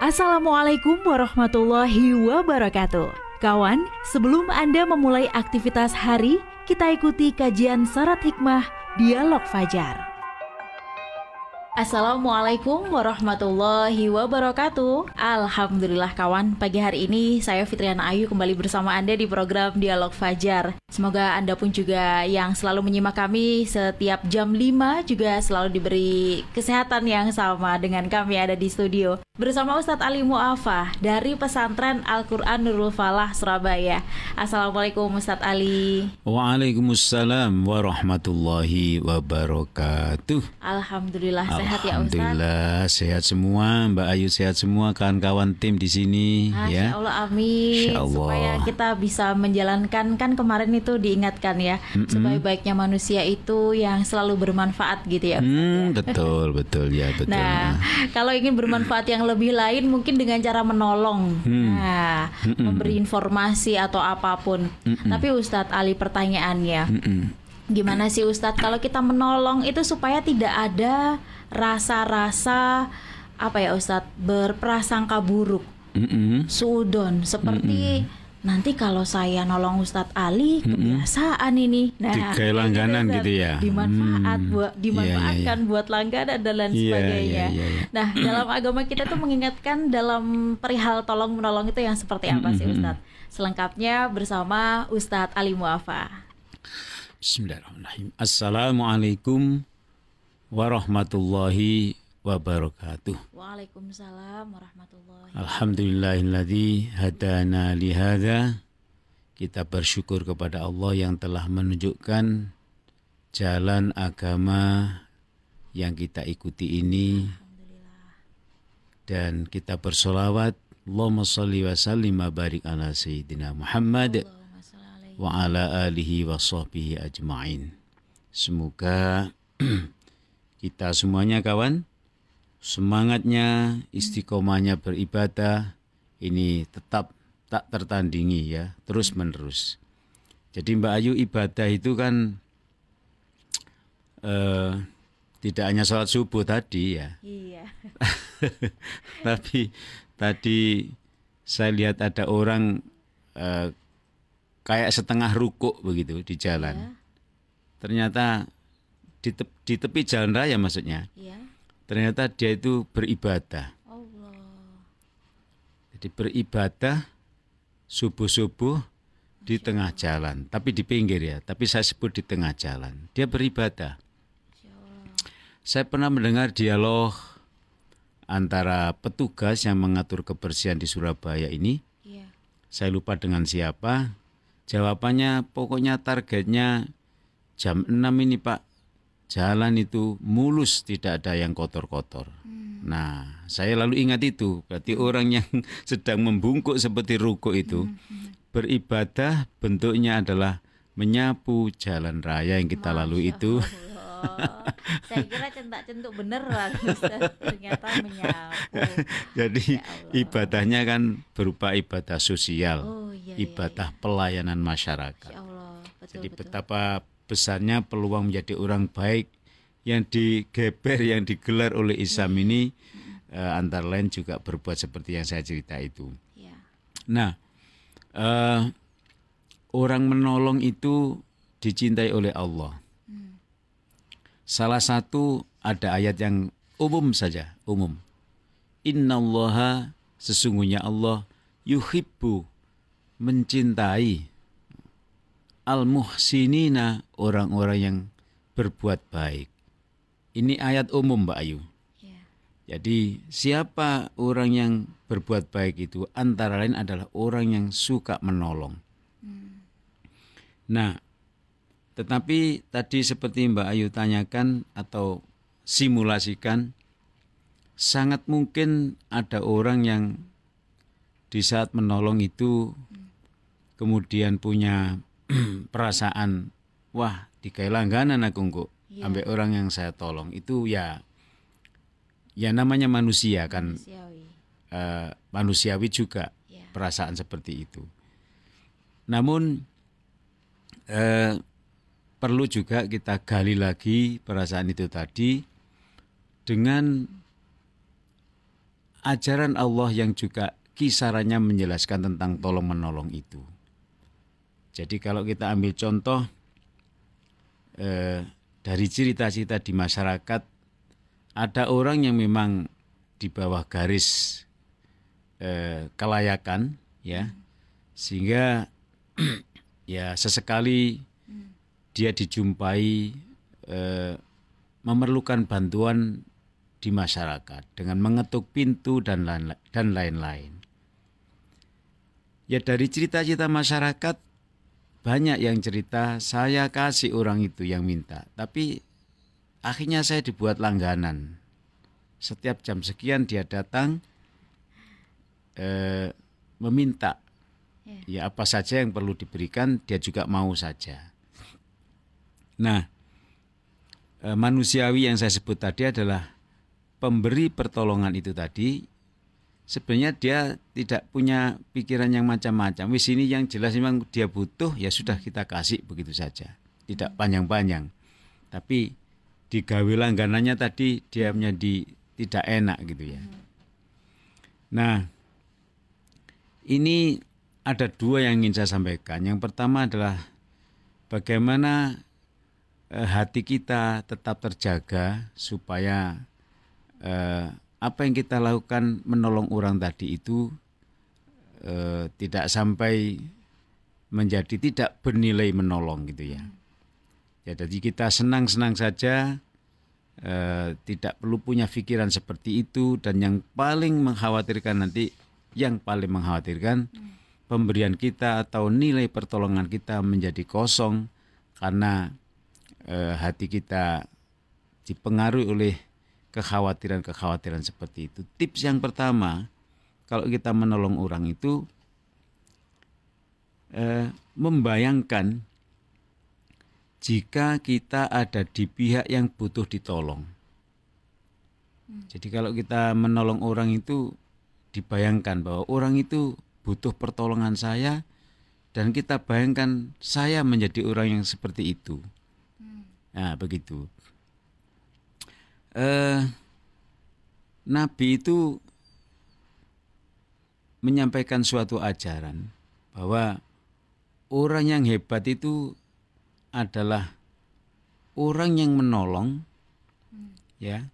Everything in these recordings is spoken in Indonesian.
Assalamualaikum warahmatullahi wabarakatuh. Kawan, sebelum Anda memulai aktivitas hari, kita ikuti kajian syarat hikmah Dialog Fajar. Assalamualaikum warahmatullahi wabarakatuh Alhamdulillah kawan Pagi hari ini saya Fitriana Ayu kembali bersama Anda di program Dialog Fajar Semoga Anda pun juga yang selalu menyimak kami setiap jam 5 Juga selalu diberi kesehatan yang sama dengan kami ada di studio Bersama Ustadz Ali Mu'afah dari Pesantren Al-Quran Nurul Falah Surabaya Assalamualaikum Ustadz Ali Waalaikumsalam warahmatullahi wabarakatuh Alhamdulillah sehat ya Ustaz? Alhamdulillah sehat semua, Mbak Ayu sehat semua, kawan-kawan tim di sini Masya ya. Allah amin. Allah. Supaya kita bisa menjalankan kan kemarin itu diingatkan ya, mm -mm. sebaik-baiknya manusia itu yang selalu bermanfaat gitu ya. Mm, ya. Betul, betul ya, betul. Nah, kalau ingin bermanfaat yang lebih lain mungkin dengan cara menolong. Mm. Nah, mm -mm. memberi informasi atau apa pun. Mm -mm. Tapi Ustadz Ali pertanyaannya. Mm -mm. Gimana sih Ustadz kalau kita menolong itu supaya tidak ada rasa-rasa apa ya Ustadz berprasangka buruk, mm -hmm. sudon seperti mm -hmm. Nanti kalau saya nolong Ustadz Ali kebiasaan ini, nah kayak langganan gitu ya, dimanfaat hmm. buat dimanfaatkan yeah, yeah, yeah. buat langganan dan lain yeah, sebagainya. Yeah, yeah, yeah. Nah dalam agama kita tuh mengingatkan dalam perihal tolong menolong itu yang seperti apa sih Ustadz? Selengkapnya bersama Ustadz Ali Muafa. Bismillahirrahmanirrahim. Assalamualaikum warahmatullahi wabarakatuh. Waalaikumsalam warahmatullahi Alhamdulillahilladzi hadana lihada. Kita bersyukur kepada Allah yang telah menunjukkan jalan agama yang kita ikuti ini. Dan kita bersolawat Allahumma salli wa sallim wa barik ala Sayyidina Muhammad wa ala alihi wa sahbihi ajma'in. Semoga kita semuanya kawan, semangatnya, istiqomahnya beribadah ini tetap tak tertandingi ya, terus menerus. Jadi Mbak Ayu ibadah itu kan uh, tidak hanya sholat subuh tadi ya. Iya. Tapi tadi saya lihat ada orang uh, kayak setengah rukuk begitu di jalan. Iya. Ternyata di, te di tepi jalan raya maksudnya. Ya. Ternyata dia itu beribadah. Allah. Jadi beribadah subuh-subuh di tengah jalan, tapi di pinggir ya, tapi saya sebut di tengah jalan. Dia beribadah. Saya pernah mendengar dialog antara petugas yang mengatur kebersihan di Surabaya ini. Ya. Saya lupa dengan siapa. Jawabannya pokoknya targetnya jam 6 ini Pak jalan itu mulus tidak ada yang kotor-kotor. Hmm. Nah, saya lalu ingat itu, berarti hmm. orang yang sedang membungkuk seperti ruko itu hmm. hmm. beribadah bentuknya adalah menyapu jalan raya yang kita Masya lalui itu. saya kira centak-centuk beneran ternyata menyapu. Jadi ya ibadahnya kan berupa ibadah sosial, oh, iya, iya ibadah iya, iya. pelayanan masyarakat. Allah, betul, Jadi betul. betapa besarnya peluang menjadi orang baik yang digeber yang digelar oleh Islam ini uh, antara lain juga berbuat seperti yang saya cerita itu. Ya. Nah, uh, orang menolong itu dicintai oleh Allah. Hmm. Salah satu ada ayat yang umum saja, umum. Innallaha sesungguhnya Allah yuhibbu mencintai al-muhsinina orang-orang yang berbuat baik. Ini ayat umum Mbak Ayu. Yeah. Jadi siapa orang yang berbuat baik itu antara lain adalah orang yang suka menolong. Hmm. Nah, tetapi tadi seperti Mbak Ayu tanyakan atau simulasikan sangat mungkin ada orang yang di saat menolong itu hmm. kemudian punya perasaan wah dikai langganan aku kok yeah. sampai orang yang saya tolong itu ya ya namanya manusia kan manusiawi, uh, manusiawi juga yeah. perasaan seperti itu namun uh, perlu juga kita gali lagi perasaan itu tadi dengan ajaran Allah yang juga kisarannya menjelaskan tentang tolong menolong itu. Jadi kalau kita ambil contoh eh, dari cerita-cerita di masyarakat, ada orang yang memang di bawah garis eh, kelayakan, ya, sehingga ya sesekali dia dijumpai eh, memerlukan bantuan di masyarakat dengan mengetuk pintu dan lain- dan lain-lain. Ya dari cerita-cerita masyarakat banyak yang cerita saya kasih orang itu yang minta, tapi akhirnya saya dibuat langganan. Setiap jam sekian dia datang eh, meminta ya apa saja yang perlu diberikan dia juga mau saja. Nah, eh, manusiawi yang saya sebut tadi adalah pemberi pertolongan itu tadi sebenarnya dia tidak punya pikiran yang macam-macam. Wis ini yang jelas memang dia butuh ya sudah kita kasih begitu saja. Tidak panjang-panjang. Tapi digawe langganannya tadi dia menjadi tidak enak gitu ya. Nah, ini ada dua yang ingin saya sampaikan. Yang pertama adalah bagaimana eh, hati kita tetap terjaga supaya eh, apa yang kita lakukan menolong orang tadi itu eh, tidak sampai menjadi tidak bernilai menolong gitu ya. Ya jadi kita senang-senang saja eh, tidak perlu punya pikiran seperti itu dan yang paling mengkhawatirkan nanti yang paling mengkhawatirkan pemberian kita atau nilai pertolongan kita menjadi kosong karena eh, hati kita dipengaruhi oleh kekhawatiran-kekhawatiran seperti itu. Tips yang pertama, kalau kita menolong orang itu eh, membayangkan jika kita ada di pihak yang butuh ditolong. Jadi kalau kita menolong orang itu dibayangkan bahwa orang itu butuh pertolongan saya dan kita bayangkan saya menjadi orang yang seperti itu. Nah, begitu. Eh, Nabi itu menyampaikan suatu ajaran bahwa orang yang hebat itu adalah orang yang menolong ya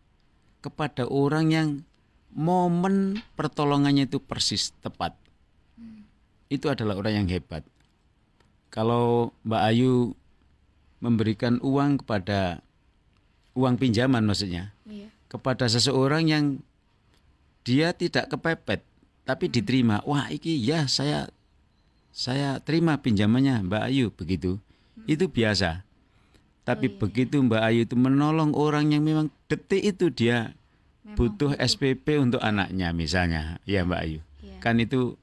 kepada orang yang momen pertolongannya itu persis tepat. Itu adalah orang yang hebat. Kalau Mbak Ayu memberikan uang kepada uang pinjaman maksudnya Iya. kepada seseorang yang dia tidak kepepet tapi diterima. Wah, iki ya saya saya terima pinjamannya Mbak Ayu begitu. Itu biasa. Tapi begitu Mbak Ayu itu menolong orang yang memang detik itu dia butuh SPP untuk anaknya misalnya, ya Mbak Ayu. Iya. Kan itu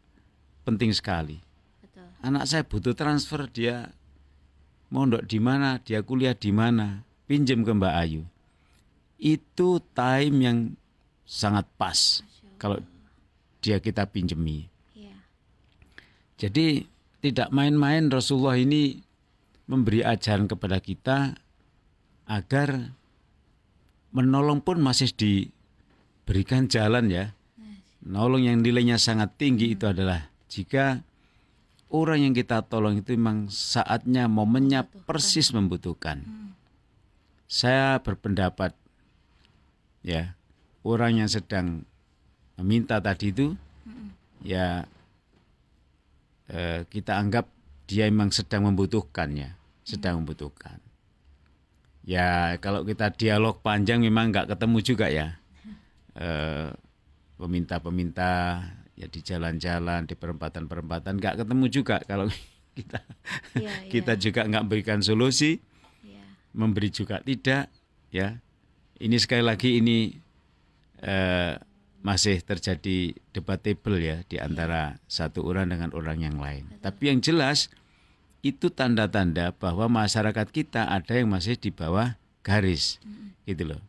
penting sekali. Betul. Anak saya butuh transfer dia mondok di mana, dia kuliah di mana, pinjam ke Mbak Ayu. Itu time yang sangat pas kalau dia kita pinjemi. Iya. Jadi tidak main-main Rasulullah ini memberi ajaran kepada kita agar menolong pun masih diberikan jalan ya. Nolong yang nilainya sangat tinggi itu adalah jika orang yang kita tolong itu memang saatnya momennya persis membutuhkan. Saya berpendapat ya orang yang sedang meminta tadi itu ya eh, kita anggap dia memang sedang membutuhkannya, sedang membutuhkan. Ya kalau kita dialog panjang memang nggak ketemu juga ya. Eh, peminta-peminta ya di jalan-jalan di perempatan-perempatan nggak ketemu juga kalau kita Iya, kita juga nggak berikan solusi. Memberi juga tidak ya. Ini sekali lagi ini eh, masih terjadi debatable ya di antara satu orang dengan orang yang lain. Tapi yang jelas itu tanda-tanda bahwa masyarakat kita ada yang masih di bawah garis. Gitu loh.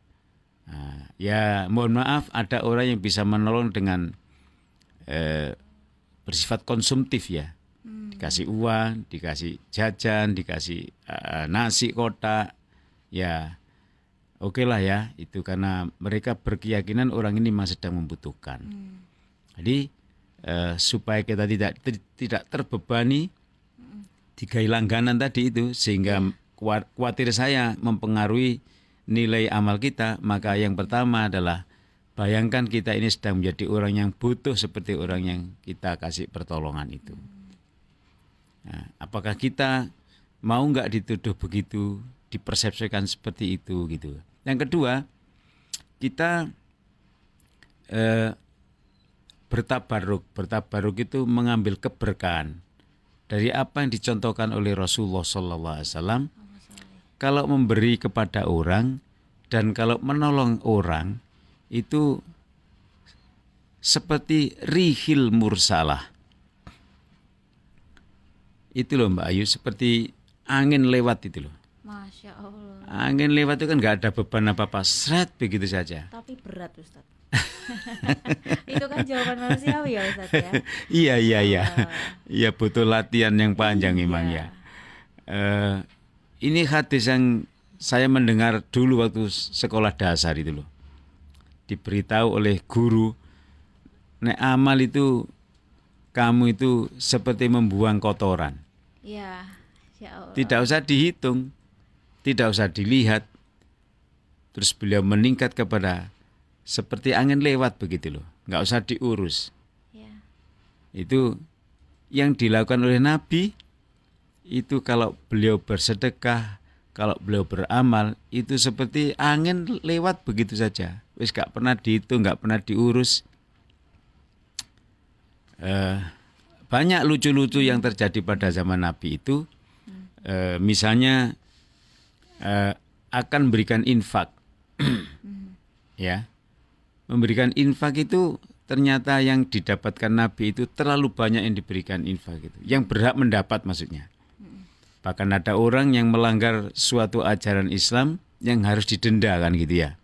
Nah, ya mohon maaf ada orang yang bisa menolong dengan eh, bersifat konsumtif ya dikasih uang, dikasih jajan, dikasih eh, nasi kotak, ya oke lah ya itu karena mereka berkeyakinan orang ini masih sedang membutuhkan. Jadi eh, supaya kita tidak ti- tidak terbebani tiga langganan tadi itu sehingga kuat- khawatir saya mempengaruhi nilai amal kita maka yang pertama adalah bayangkan kita ini sedang menjadi orang yang butuh seperti orang yang kita kasih pertolongan itu. Nah, apakah kita mau nggak dituduh begitu, dipersepsikan seperti itu gitu. Yang kedua, kita eh, bertabaruk. Bertabaruk itu mengambil keberkahan dari apa yang dicontohkan oleh Rasulullah Sallallahu Alaihi. Kalau memberi kepada orang dan kalau menolong orang itu seperti rihil mursalah. Itu loh Mbak Ayu, seperti angin lewat itu loh. Masya Allah. Angin lewat itu kan nggak ada beban apa-apa, seret begitu saja. Tapi berat Ustaz. itu kan jawaban manusiawi ya Ustaz ya. iya iya iya, iya butuh latihan yang panjang Iya. ya. Eh, ini hadis yang saya mendengar dulu waktu sekolah dasar itu loh. Diberitahu oleh guru, nek amal itu kamu itu seperti membuang kotoran. Iya. Ya Allah. Tidak usah dihitung, tidak usah dilihat. Terus beliau meningkat kepada seperti angin lewat begitu loh, nggak usah diurus. Ya. Itu yang dilakukan oleh Nabi itu kalau beliau bersedekah, kalau beliau beramal itu seperti angin lewat begitu saja. Wis nggak pernah dihitung, nggak pernah diurus. Eh, banyak lucu-lucu yang terjadi pada zaman Nabi itu. Eh, misalnya eh, akan berikan infak, ya, memberikan infak itu ternyata yang didapatkan Nabi itu terlalu banyak yang diberikan infak itu, yang berhak mendapat maksudnya. Bahkan ada orang yang melanggar suatu ajaran Islam yang harus didenda kan gitu ya.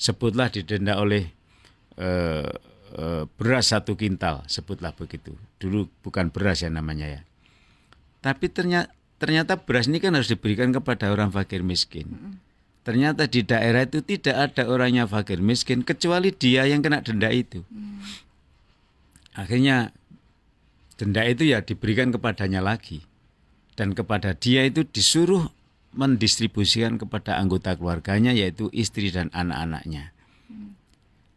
Sebutlah didenda oleh eh, eh, beras satu kintal, sebutlah begitu. Dulu bukan beras ya namanya ya. Tapi ternyata ternyata beras ini kan harus diberikan kepada orang fakir miskin. Ternyata di daerah itu tidak ada orangnya fakir miskin kecuali dia yang kena denda itu. Akhirnya denda itu ya diberikan kepadanya lagi. Dan kepada dia itu disuruh mendistribusikan kepada anggota keluarganya yaitu istri dan anak-anaknya.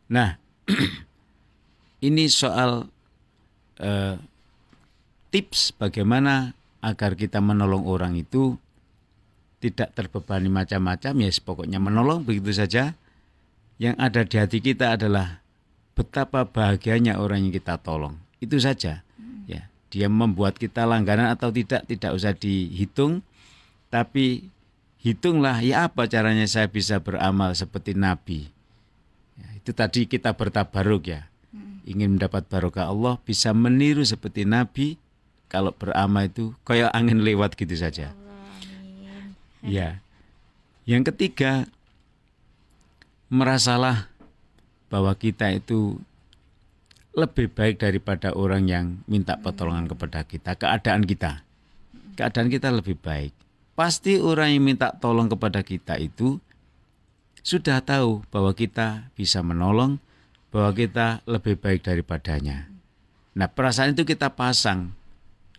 Nah, ini soal eh, tips bagaimana agar kita menolong orang itu tidak terbebani macam-macam ya pokoknya menolong begitu saja. Yang ada di hati kita adalah betapa bahagianya orang yang kita tolong. Itu saja. Ya, dia membuat kita langganan atau tidak tidak usah dihitung, tapi hitunglah ya apa caranya saya bisa beramal seperti Nabi. Ya, itu tadi kita bertabaruk ya. Ingin mendapat barokah Allah bisa meniru seperti Nabi kalau beramal itu kayak angin lewat gitu saja. Amin. Ya. Yang ketiga, merasalah bahwa kita itu lebih baik daripada orang yang minta pertolongan kepada kita, keadaan kita. Keadaan kita lebih baik. Pasti orang yang minta tolong kepada kita itu sudah tahu bahwa kita bisa menolong, bahwa kita lebih baik daripadanya. Nah, perasaan itu kita pasang.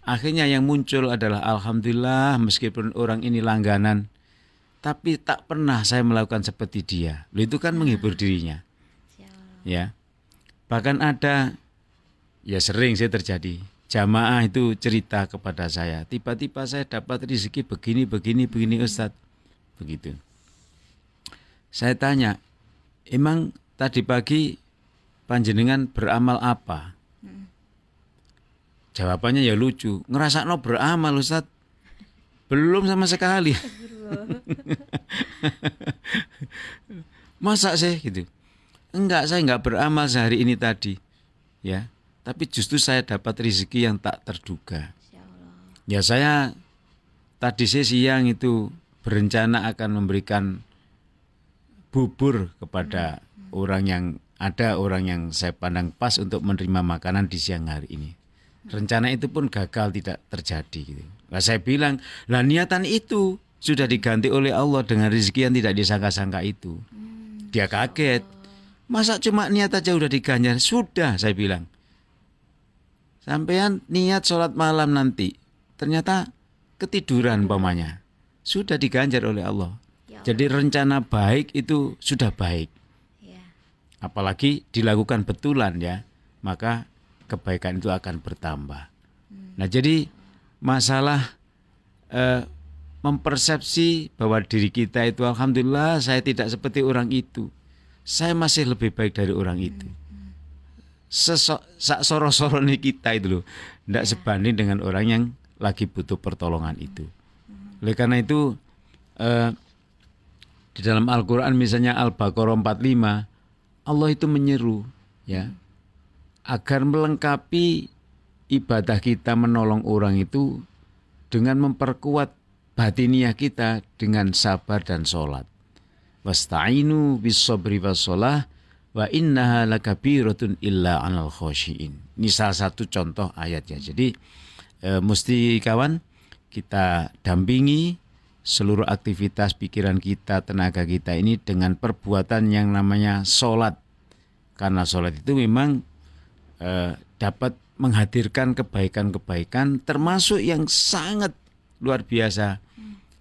Akhirnya yang muncul adalah alhamdulillah meskipun orang ini langganan tapi tak pernah saya melakukan seperti dia. Loh, itu kan menghibur dirinya, Ya Allah. ya. Bahkan ada ya sering saya terjadi. Jamaah itu cerita kepada saya, tiba-tiba saya dapat rezeki begini begini begini Ustadz. Begitu. Saya tanya, "Emang tadi pagi panjenengan beramal apa?" Jawabannya ya lucu, ngerasa no beramal Ustadz. Belum sama sekali. Masa sih gitu? Enggak, saya enggak beramal sehari ini tadi. Ya, tapi justru saya dapat rezeki yang tak terduga. Ya. Ya saya tadi sih siang itu berencana akan memberikan bubur kepada orang yang ada orang yang saya pandang pas untuk menerima makanan di siang hari ini. Rencana itu pun gagal tidak terjadi gitu. Lah saya bilang, lah niatan itu sudah diganti oleh Allah dengan rezeki yang tidak disangka-sangka itu. Dia kaget. Masa cuma niat aja udah diganjar? Sudah, saya bilang. Sampean niat sholat malam nanti, ternyata ketiduran pamannya. Sudah diganjar oleh Allah. Ya Jadi rencana baik itu sudah baik. Ya. Apalagi dilakukan betulan ya, maka kebaikan itu akan bertambah. Nah jadi masalah eh, mempersepsi bahwa diri kita itu alhamdulillah saya tidak seperti orang itu. Saya masih lebih baik dari orang itu. Sesok sak soro-sorone kita itu loh, tidak sebanding dengan orang yang lagi butuh pertolongan itu. Oleh karena itu eh, di dalam Al-Qur'an misalnya Al-Baqarah 45 Allah itu menyeru ya agar melengkapi ibadah kita menolong orang itu dengan memperkuat batiniah kita dengan sabar dan sholat. Wasta'inu bis sabri was sholah wa innaha lakabiratun illa anal khosyiin. Ini salah satu contoh ayatnya. Jadi eh, mesti kawan kita dampingi seluruh aktivitas pikiran kita, tenaga kita ini dengan perbuatan yang namanya sholat. Karena sholat itu memang eh, dapat menghadirkan kebaikan-kebaikan termasuk yang sangat luar biasa.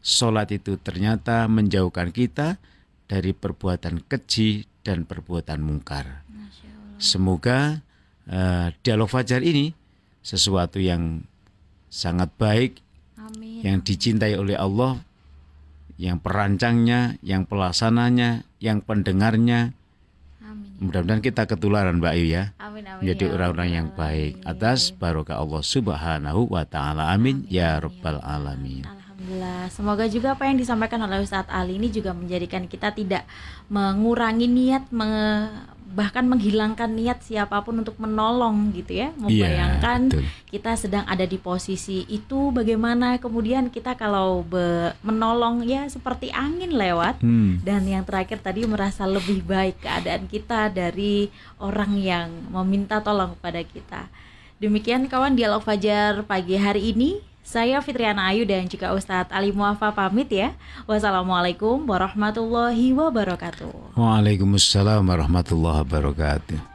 Sholat itu ternyata menjauhkan kita dari perbuatan keji dan perbuatan mungkar. Semoga eh, dialog fajar ini sesuatu yang sangat baik, Amin. yang dicintai oleh Allah, yang perancangnya, yang pelaksananya, yang pendengarnya. Amin. Mudah-mudahan kita ketularan Mbak Ayu ya. Amin amin. Menjadi ya orang-orang yang baik atas barokah Allah Subhanahu wa taala. Amin ya rabbal alamin. Alhamdulillah. Semoga juga apa yang disampaikan oleh Ustadz Ali ini juga menjadikan kita tidak mengurangi niat, me- bahkan menghilangkan niat siapa pun untuk menolong gitu ya. Membayangkan betul. kita sedang ada di posisi itu bagaimana kemudian kita kalau be- menolong ya seperti angin lewat. Hmm. Dan yang terakhir tadi merasa lebih baik keadaan kita dari orang yang meminta tolong kepada kita. Demikian kawan dialog Fajar pagi hari ini. Saya Fitriana Ayu dan juga Ustadz Ali Muafa pamit ya. Wassalamualaikum warahmatullahi wabarakatuh. Waalaikumsalam warahmatullahi wabarakatuh.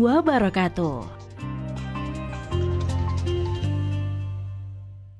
wabarakatuh.